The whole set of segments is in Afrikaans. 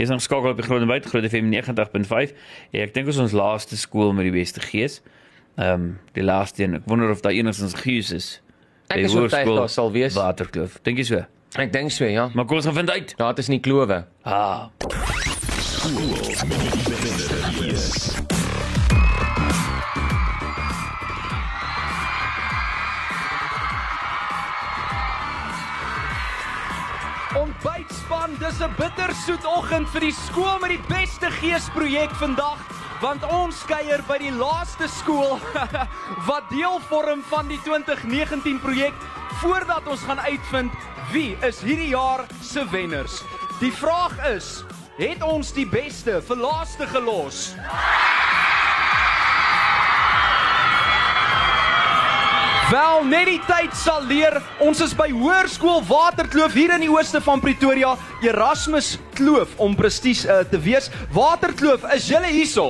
Hier is ons skakel op die Groot en Wyd Groot FM 90.5. Ja, ek dink ons ons laaste skool met die beste gees. Ehm um, die laaste een. Ek wonder of daar enigstens gees is. Ek is oortuig daar sal wees. Waterkloof. Dink jy so? Ek dink so, ja. Maar kom ons gaan vind uit. Ja, dit is nie klowe. Ah, Ontbytspan, dis 'n bittersoet oggend vir die skool met die beste gees projek vandag, want ons kuier by die laaste skool wat deel vorm van die 2019 projek voordat ons gaan uitvind wie is hierdie jaar se wenners. Die vraag is, het ons die beste vir laaste gelos? Wel, net die tyd sal leer. Ons is by Hoërskool Waterkloof hier in die ooste van Pretoria, Erasmus Kloof om presies uh, te wees. Waterkloof, is julle hierso?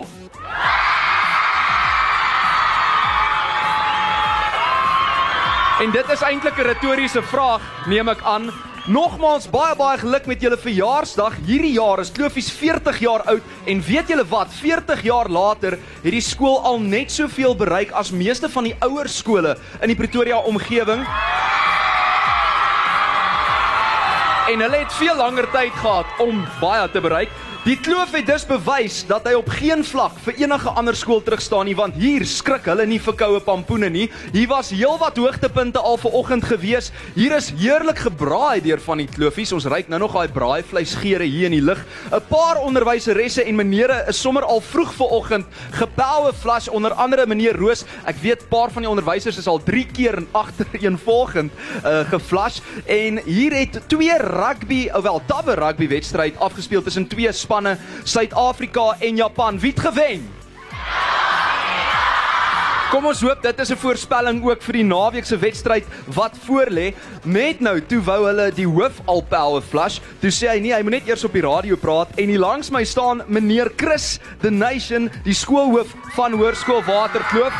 En dit is eintlik 'n retoriese vraag, neem ek aan. Nogmaals baie baie geluk met julle verjaarsdag. Hierdie jaar is Kloofies 40 jaar oud en weet julle wat? 40 jaar later het die skool al net soveel bereik as meeste van die ouer skole in die Pretoria omgewing. En hulle het veel langer tyd gehad om baie te bereik. Die kloof het dus bewys dat hy op geen vlak vir enige ander skool terugstaan nie want hier skrik hulle nie vir koue pampoene nie. Hier was heelwat hoogtepunte al vanoggend gewees. Hier is heerlik gebraai deur van die kloofies. Ons ruik nou nog daai braaivleisgeure hier in die lug. 'n Paar onderwyseresse en menere is sommer al vroeg vanoggend gepoue flash onder andere meneer Roos. Ek weet paar van die onderwysers is al 3 keer in agtereenvolgend uh, geflash en hier het twee rugby, wel tabbe rugby wedstryd afgespeel tussen twee spanne, Suid-Afrika en Japan. Wie het gewen? Kom ons hoop dit is 'n voorspelling ook vir die naweek se wedstryd wat voorlê. Net nou toe wou hulle die hoof al power flush. Toe sê hy nee, hy moet net eers op die radio praat en hier langs my staan meneer Chris the Nation, die skoolhoof van Hoërskool Waterkloof.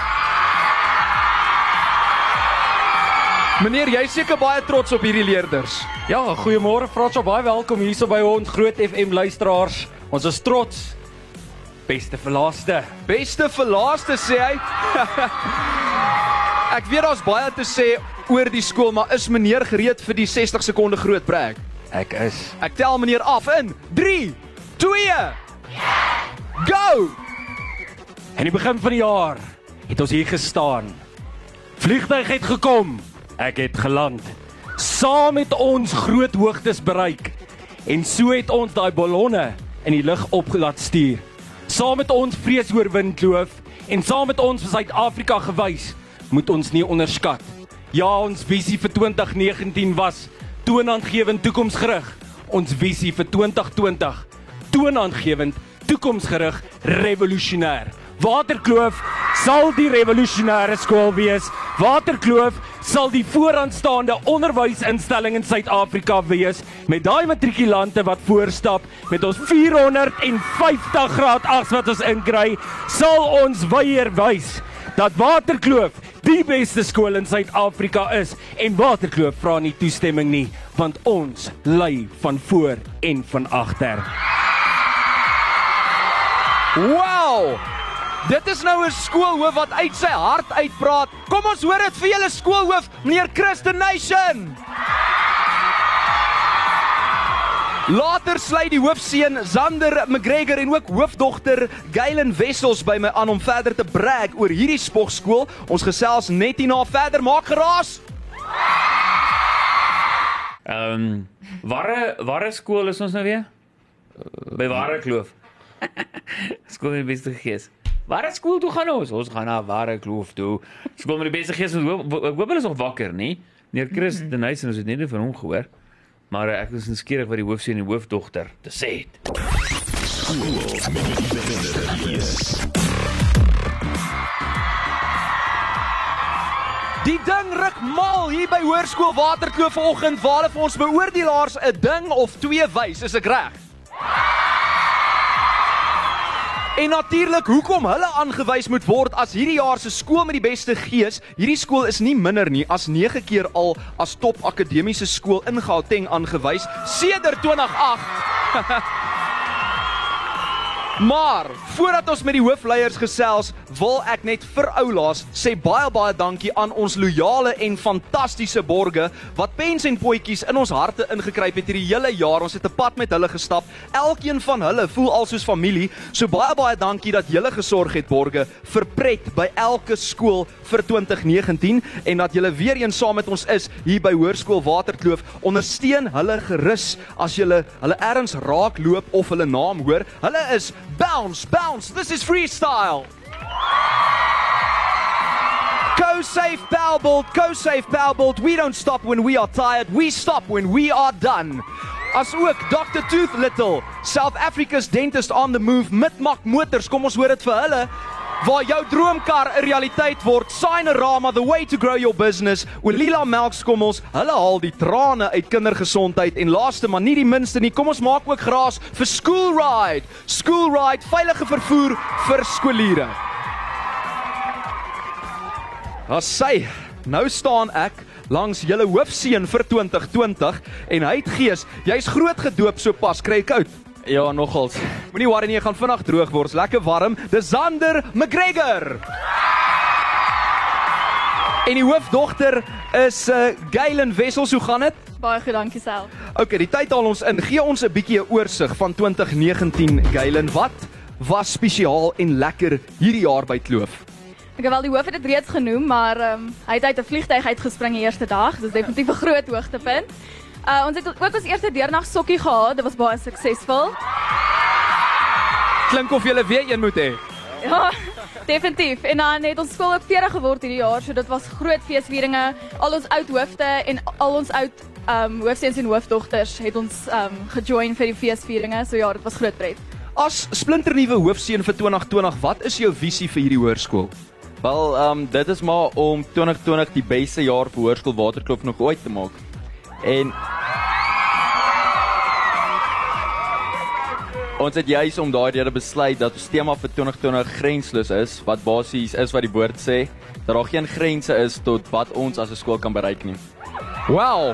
Meneer, jy is seker baie trots op hierdie leerders. Ja, goeiemôre Fransjo, baie welkom hierso by ons Groot FM luisteraars. Ons is trots. Beste vir laaste. Beste vir laaste sê hy. Ek weet daar's baie te sê oor die skool, maar is meneer gereed vir die 60 sekonde groot break? Ek is Ek tel meneer af in 3 2 Go! in die begin van die jaar het ons hier gestaan. Vliegtuig het gekom. Ek het geland. Saam met ons groot hoogtes bereik. En so het ons daai ballonne in die lug op laat stuur. Saam met ons vrees oorwin kloof en saam met ons vir Suid-Afrika gewys, moet ons nie onderskat. Ja, ons visie vir 2019 was toonaangewend toekomsgerig. Ons visie vir 2020 toonaangewend toekomsgerig revolusionêr. Waterkloof sal die revolusionêre skool wees. Waterkloof sal die vooraanstaande onderwysinstelling in Suid-Afrika wees met daai matrikulante wat voorstap met ons 450 graad ags wat ons inkry, sal ons weier wys dat Waterkloof die beste skool in Suid-Afrika is en Waterkloof vra nie toestemming nie want ons lei van voor en van agter. Wow! Dit is nou 'n skoolhoof wat uit sy hart uitpraat. Kom ons hoor dit vir julle skoolhoof, meneer Christen Nation. Later sluit die hoofseun Zander McGregor en ook hoofdogter Gailen Wessels by my aan om verder te brag oor hierdie spogskool. Ons gesels net hierna verder. Maak geraas. ehm um, ware ware skool is ons nou weer? By Ware Kloof. skool met die beste gees. Ware skool toe gaan ons? Ons gaan na Ware Kloof toe. Skool met die beste gees. Ons hoop ek hoop hulle is nog wakker, nie? Meneer Chris Mhm. de Nys en ons het net van hom gehoor. Maar eh, ek is nuuskierig wat die hoofseun en die hoofdogter te sê het. Die ding ruk mal hier by Hoërskool Waterkloof vanoggend waar hulle vir ons beoordelaars 'n ding of twee wys, is ek reg? En natuurlik, hoekom hulle aangewys moet word as hierdie jaar se skool met die beste gees. Hierdie skool is nie minder nie as 9 keer al as top akademiese skool in Gauteng aangewys sedert 2008. Maar voordat ons met die hoofleiers gesels, wil ek net vir oulaas sê baie baie dankie aan ons loyale en fantastiese borge wat pens en potjies in ons harte ingekruip het hierdie hele jaar. Ons het 'n pad met hulle gestap. Elkeen van hulle voel al soos familie. So baie baie dankie dat julle gesorg het borge vir pret by elke skool vir 2019 en dat julle weer eens saam met ons is hier by Hoërskool Waterkloof. Ondersteun hulle gerus as julle hulle erns raak loop of hulle naam hoor. Hulle is Bounce, Bounce. This is freestyle. Go safe Balbold, go safe Balbold. We don't stop when we are tired. We stop when we are done. As ook Dr Tooth Little, South Africa's dentist on the move, Mitmak Motors. Kom ons hoor dit vir hulle waar jou droomkar 'n realiteit word. Signerama, the way to grow your business. Olila Melkskommels, hulle haal die trane uit kindergesondheid en laaste maar nie die minste nie, kom ons maak ook gras vir School Ride. School Ride, veilige vervoer vir skooliere. As sy, nou staan ek langs julle hoofseun vir 2020 en hy het gees, jy's groot gedoop sopas, kry jy koud. Ja, nogals. Moenie worry nie, jy gaan vinnig droog word. Lekker warm. Dis Zander McGregor. En die hoofdogter is uh Galen Wessels. Hoe gaan dit? Baie goed, dankie self. Okay, die tyd haal ons in. Gee ons 'n bietjie 'n oorsig van 2019, Galen. Wat was spesiaal en lekker hierdie jaar by Kloof? Ek het wel die hoof het dit reeds genoem, maar ehm um, hy het uit 'n vliegtyg uitgespring die eerste dag. Dis definitief 'n groot hoogtepunt. Uh ons het ook ons eerste deernag sokkie gehad. Dit was baie suksesvol. Klink of jy weer een moet hê. Ja, definitief. En dan het ons skool ook 40 geword hierdie jaar, so dit was groot feesvieringe. Al ons oud hoofde en al ons oud ehm um, hoofseuns en hoofdogters het ons ehm um, gejoin vir die feesvieringe. So ja, dit was groot pret. As splinternuwe hoofseun vir 2020, wat is jou visie vir hierdie hoërskool? Wel, ehm um, dit is maar om 2020 die beste jaar vir Hoërskool Waterkloof nog ooit te maak. En Ons het juis om daai rede besluit dat ons tema vir 2020 grensloos is, wat basies is wat die woord sê, dat daar geen grense is tot wat ons as 'n skool kan bereik nie. Wow.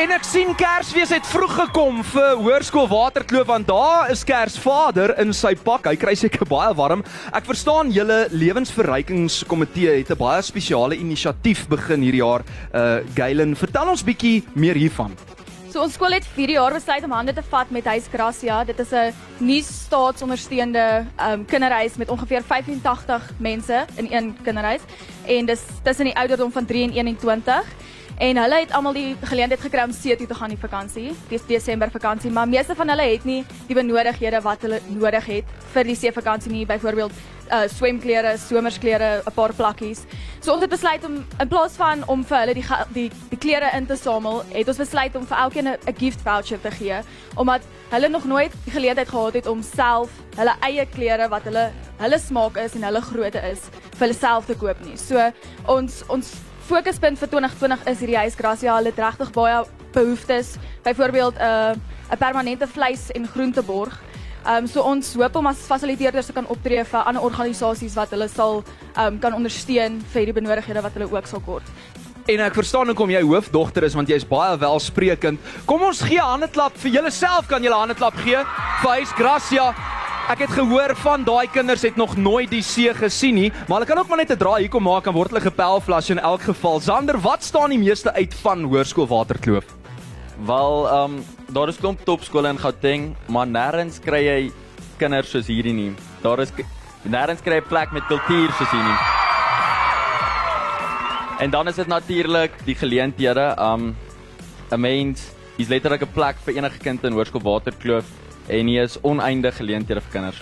En ek sien Kersfees het vroeg gekom vir Hoërskool Waterkloof want daar is Kersvader in sy pak. Hy kry seker baie warm. Ek verstaan julle lewensverrykingskomitee het 'n baie spesiale inisiatief begin hierdie jaar. Uh Galen, vertel ons bietjie meer hiervan. So ons skool het 4 jaar besluit om hande te vat met Huis Gracia. Dit is 'n nie staatsondersteunde um, kinderhuis met ongeveer 85 mense in een kinderhuis en dis tussen die ouderdom van 3 en 21. En hulle het almal die geleentheid gekry om see toe te gaan die vakansie, dis Desember vakansie, maar meeste van hulle het nie die benodighede wat hulle nodig het vir die see vakansie nie, byvoorbeeld uh swemklere, somersklere, 'n paar plakkies. So ons het besluit om in plaas van om vir hulle die die die klere in te samel, het ons besluit om vir elkeen 'n gift voucher te gee, omdat hulle nog nooit die geleentheid gehad het om self hulle eie klere wat hulle hulle smaak is en hulle grootte is vir hulle self te koop nie. So ons ons fokuspunt vir 2020 is hierdie huis Gracia. Hulle het regtig baie behoeftes, byvoorbeeld 'n uh, 'n permanente vleis en groenteborg. Ehm um, so ons hoop om as fasiliteerders te kan optree vir ander organisasies wat hulle sal ehm um, kan ondersteun vir die benodighede wat hulle ook sal kort. En ek verstaan hoekom jy hoofdogter is want jy's baie welsprekend. Kom ons gee 'n handeklap vir julleself kan julle 'n handeklap gee vir Huis Gracia. Ek het gehoor van daai kinders het nog nooit die see gesien nie, maar hulle kan ook maar net 'n draai hier kom maak en word hulle gepelflas in elk geval. Zander, wat staan die meeste uit van Hoërskool Waterkloof? Wel, ehm um, daar is klomp topskole in Gauteng, maar nêrens kry jy kinders soos hierdie nie. Daar is nêrens kry jy plek met kultuur soos hier nie. En dan is dit natuurlik die geleenthede. Um 'n mens is letterlik 'n plek vir enige kind in Hoërskool Waterkloof en hier is oneindige geleenthede vir kinders.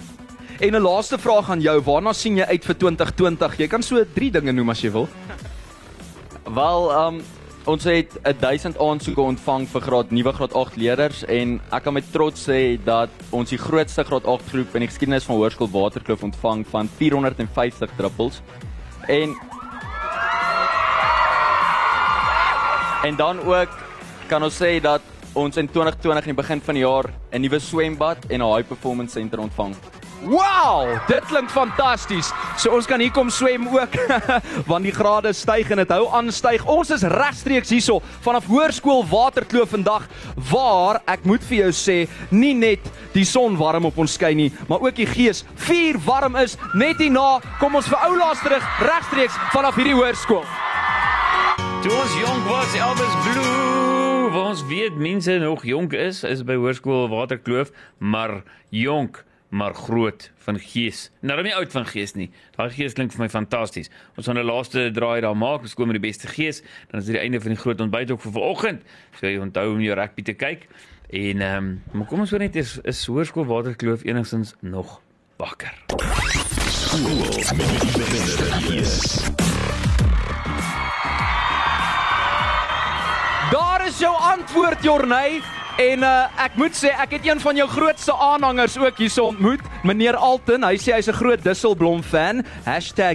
En 'n laaste vraag aan jou, waarna sien jy uit vir 2020? Jy kan so 3 dinge noem as jy wil. Wel, um ons het 1000 aansoeke ontvang vir graad nuwe graad 8 leerders en ek kan met trots sê dat ons die grootste graad 8 groep in die geskiedenis van Hoërskool Waterkloof ontvang van 450 druppels. En En dan ook kan ons sê dat ons in 2020 in die begin van die jaar 'n nuwe swembad en 'n high performance center ontvang. Wow, dit klink fantasties. So ons kan hier kom swem ook want die grade styg en dit hou aan styg. Ons is regstreeks hierso vanaf Hoërskool Waterkloof vandag waar ek moet vir jou sê, nie net die son warm op ons skyn nie, maar ook die gees vuur warm is net hierna. Kom ons vir oulaas terug regstreeks vanaf hierdie hoërskool. Toe ons jonk was, Elvis Blue, waar ons weet mense nog jonk is, is by Hoërskool Waterkloof, maar jonk maar groot van gees. Nou nie oud van gees nie. Daai gees klink vir my fantasties. Ons gaan 'n laaste draai daar maak. Ons kom met die beste gees. Dan is dit die einde van die groot ontbyt ook vir vanoggend. So jy onthou om jou rugby te kyk. En ehm um, maar kom ons hoor net is is Hoërskool Waterkloof enigstens nog wakker. Daar is jou antwoord Jorney. En uh, ek moet sê ek het een van jou grootste aanhangers ook hierso ontmoet, meneer Alton. Hy sê hy's 'n groot Dusselblom fan.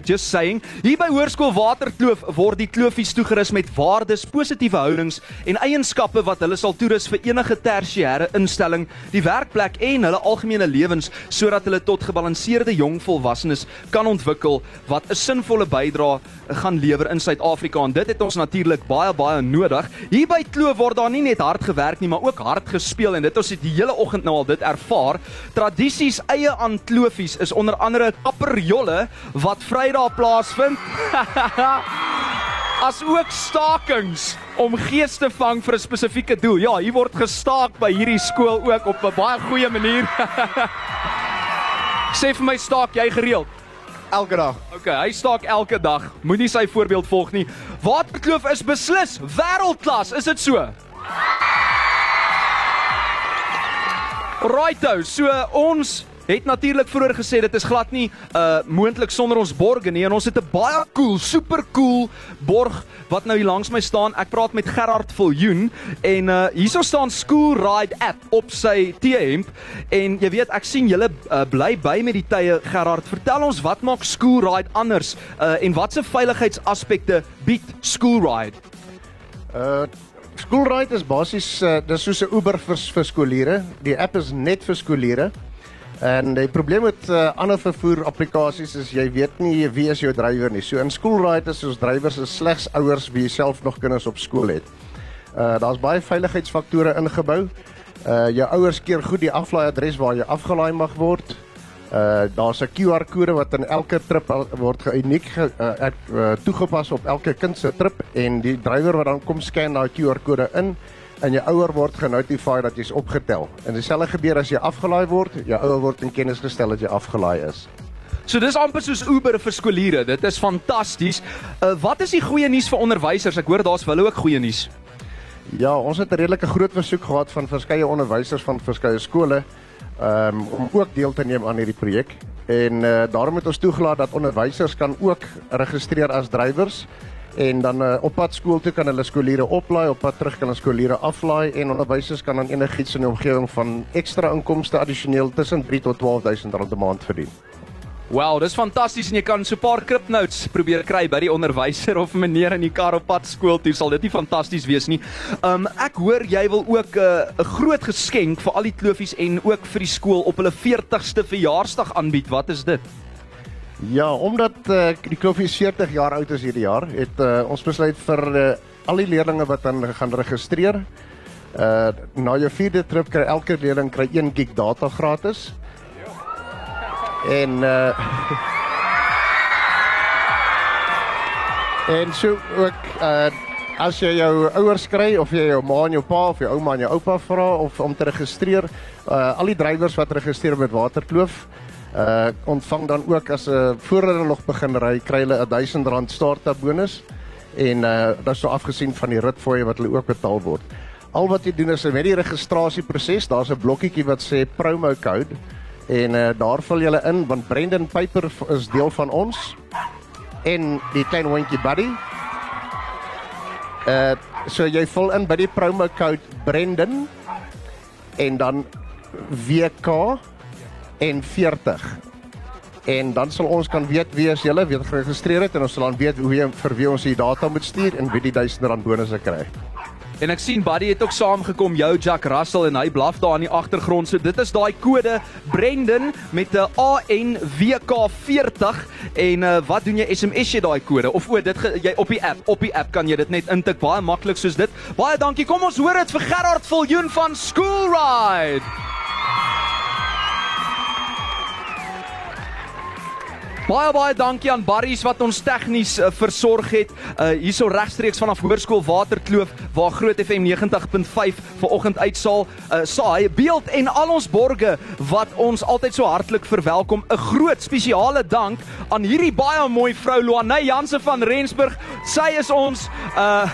#just saying. Hier by Hoërskool Waterkloof word die kloofies toegerus met waardes, positiewe houdings en eienskappe wat hulle sal toerus vir enige tersiêre instelling, die werkplek en hulle algemene lewens sodat hulle tot gebalanseerde jong volwassenes kan ontwikkel wat 'n sinvolle bydrae gaan lewer in Suid-Afrika en dit het ons natuurlik baie baie nodig. Hier by Kloof word daar nie net hard gewerk nie, maar ook hard gespeel en dit ons het die hele oggend nou al dit ervaar. Tradisies eie aan Kloofies is onder andere kapperjolle wat Vrydag plaasvind. As ook stakings om gees te vang vir 'n spesifieke doel. Ja, hier word gestaak by hierdie skool ook op 'n baie goeie manier. Sê vir my staak jy gereeld? elke dag. Okay, hy staak elke dag. Moenie sy voorbeeld volg nie. Waterkloof is beslis wêreldklas, is dit so? Righto, so ons het natuurlik vroeër gesê dit is glad nie uh moontlik sonder ons borge nie en ons het 'n baie cool, super cool borg wat nou hier langs my staan. Ek praat met Gerard Viljoen en uh hierso staan School Ride app op sy T-hemp en jy weet ek sien julle uh, bly by met die tye Gerard. Vertel ons wat maak School Ride anders uh en watse veiligheidsaspekte bied School Ride? Uh Schoolride is basies uh, dis soos 'n Uber vir vir skooliere. Die app is net vir skooliere. En die probleem met uh, ander vervoer applikasies is jy weet nie wie is jou drywer nie. So in Schoolride is ons drywers is slegs ouers wie self nog kinders op skool het. Uh daar's baie veiligheidsfaktore ingebou. Uh jou ouers keer goed die aflaaiadres waar jy afgelaai mag word. Uh daar's 'n QR kode wat in elke trip al- word geuniek ge, uh, uh, toegepas op elke kind se trip en die drywer wat dan kom scan daai QR kode in en jou ouer word genotifieer dat jy's opgetel. En dieselfde gebeur as jy afgelaai word, jou ouer word in kennis gestel dat jy afgelaai is. So dis amper soos Uber vir skooliere. Dit is fantasties. Uh wat is die goeie nuus vir onderwysers? Ek hoor daar's hulle ook goeie nuus. Ja, ons het 'n redelike groot versoek gehad van verskeie onderwysers van verskeie skole um, om ook deel te neem aan hierdie projek. En uh, daarom het ons toegelaat dat onderwysers kan ook registreer as drywers en dan uh, op pad skool toe kan hulle skooliere oplaai, op pad terug kan hulle skooliere aflaai en onderwysers kan dan enigiets in die omgewing van ekstra inkomste addisioneel tussen 3 tot 12000 rand 'n maand verdien. Wow, dis fantasties en jy kan so 'n paar kripnotes probeer kry by die onderwyser of meneer in die kar op pad skool toe. Sal dit nie fantasties wees nie? Um ek hoor jy wil ook 'n uh, groot geskenk vir al die klofies en ook vir die skool op hulle 40ste verjaarsdag aanbied. Wat is dit? Ja, omdat uh, die Kloffies 40 jaar oud is hierdie jaar, het uh, ons besluit vir uh, al die leerders wat dan gaan registreer. Uh na jou vierde trip kry elke leerling kry 1 gig data gratis. En uh En so ook uh as jy jou ouers kry of jy jou ma en jou pa of jou ouma en jou oupa vra of om te registreer, uh al die drywers wat registreer met Waterkloof uh ontvang dan ook as 'n uh, voor hulle nog begin ry kry hulle 'n R1000 startup bonus en uh dit is so afgesien van die ritfooie wat hulle ook betaal word. Al wat jy doen is met die registrasieproses, daar's 'n blokkietjie wat sê promo code en uh daar vul jy in want Brendan Piper is deel van ons en die klein hondjie Buddy. Uh so jy vul in by die promo code Brendan en dan WK en 40. En dan sal ons kan weet wie as julle weet geregistreer het en ons sal dan weet hoe jy vir wie ons die data moet stuur en wie die R1000 bonusse kry. En ek sien Buddy het ook saamgekom, jou Jack Russell en hy blaf daar in die agtergrond. So dit is daai kode Brendan met 'n ANWK40 en uh, wat doen jy SMS jy daai kode of o dit ge, jy op die app, op die app kan jy dit net intik baie maklik soos dit. Baie dankie. Kom ons hoor dit vir Gerard Viljoen van School Baie baie dankie aan Barries wat ons tegnies uh, versorg het. Uh hierso regstreeks vanaf Hoërskool Waterkloof waar Groot FM 90.5 vanoggend uitsaal. Uh saai beeld en al ons borge wat ons altyd so hartlik verwelkom. 'n Groot spesiale dank aan hierdie baie mooi vrou Luanay Janse van Rensburg. Sy is ons uh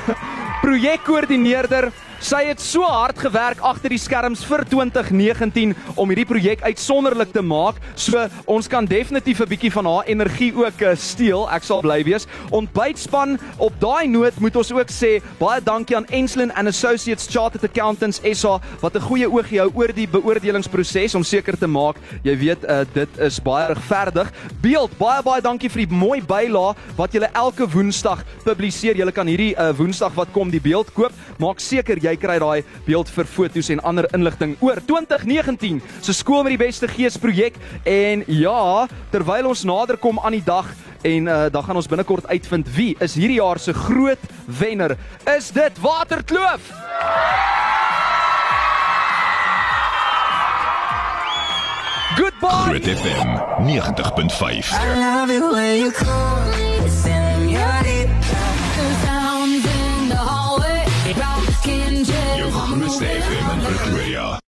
projekkoördineerder. Sy het so hard gewerk agter die skerms vir 2019 om hierdie projek uitsonderlik te maak. So ons kan definitief 'n bietjie van haar energie ook uh, steel. Ek sal bly wees. Ontbytspan op daai noot moet ons ook sê baie dankie aan Enslin and Associates Chartered Accountants SA wat 'n goeie oogie hou oor die beoordelingsproses om seker te maak jy weet uh, dit is baie regverdig. Beeld baie baie dankie vir die mooi bylaag wat julle elke Woensdag publiseer. Julle kan hierdie uh, Woensdag wat kom die beeld koop. Maak seker jy kry daai beeld vir fotos en ander inligting oor 2019 se skool met die beste gees projek en ja, terwyl ons nader kom aan die dag en uh, dan gaan ons binnekort uitvind wie is hierdie jaar se groot wenner. Is dit Waterkloof? Goodbye. Groot FM 90.5. I love it when you call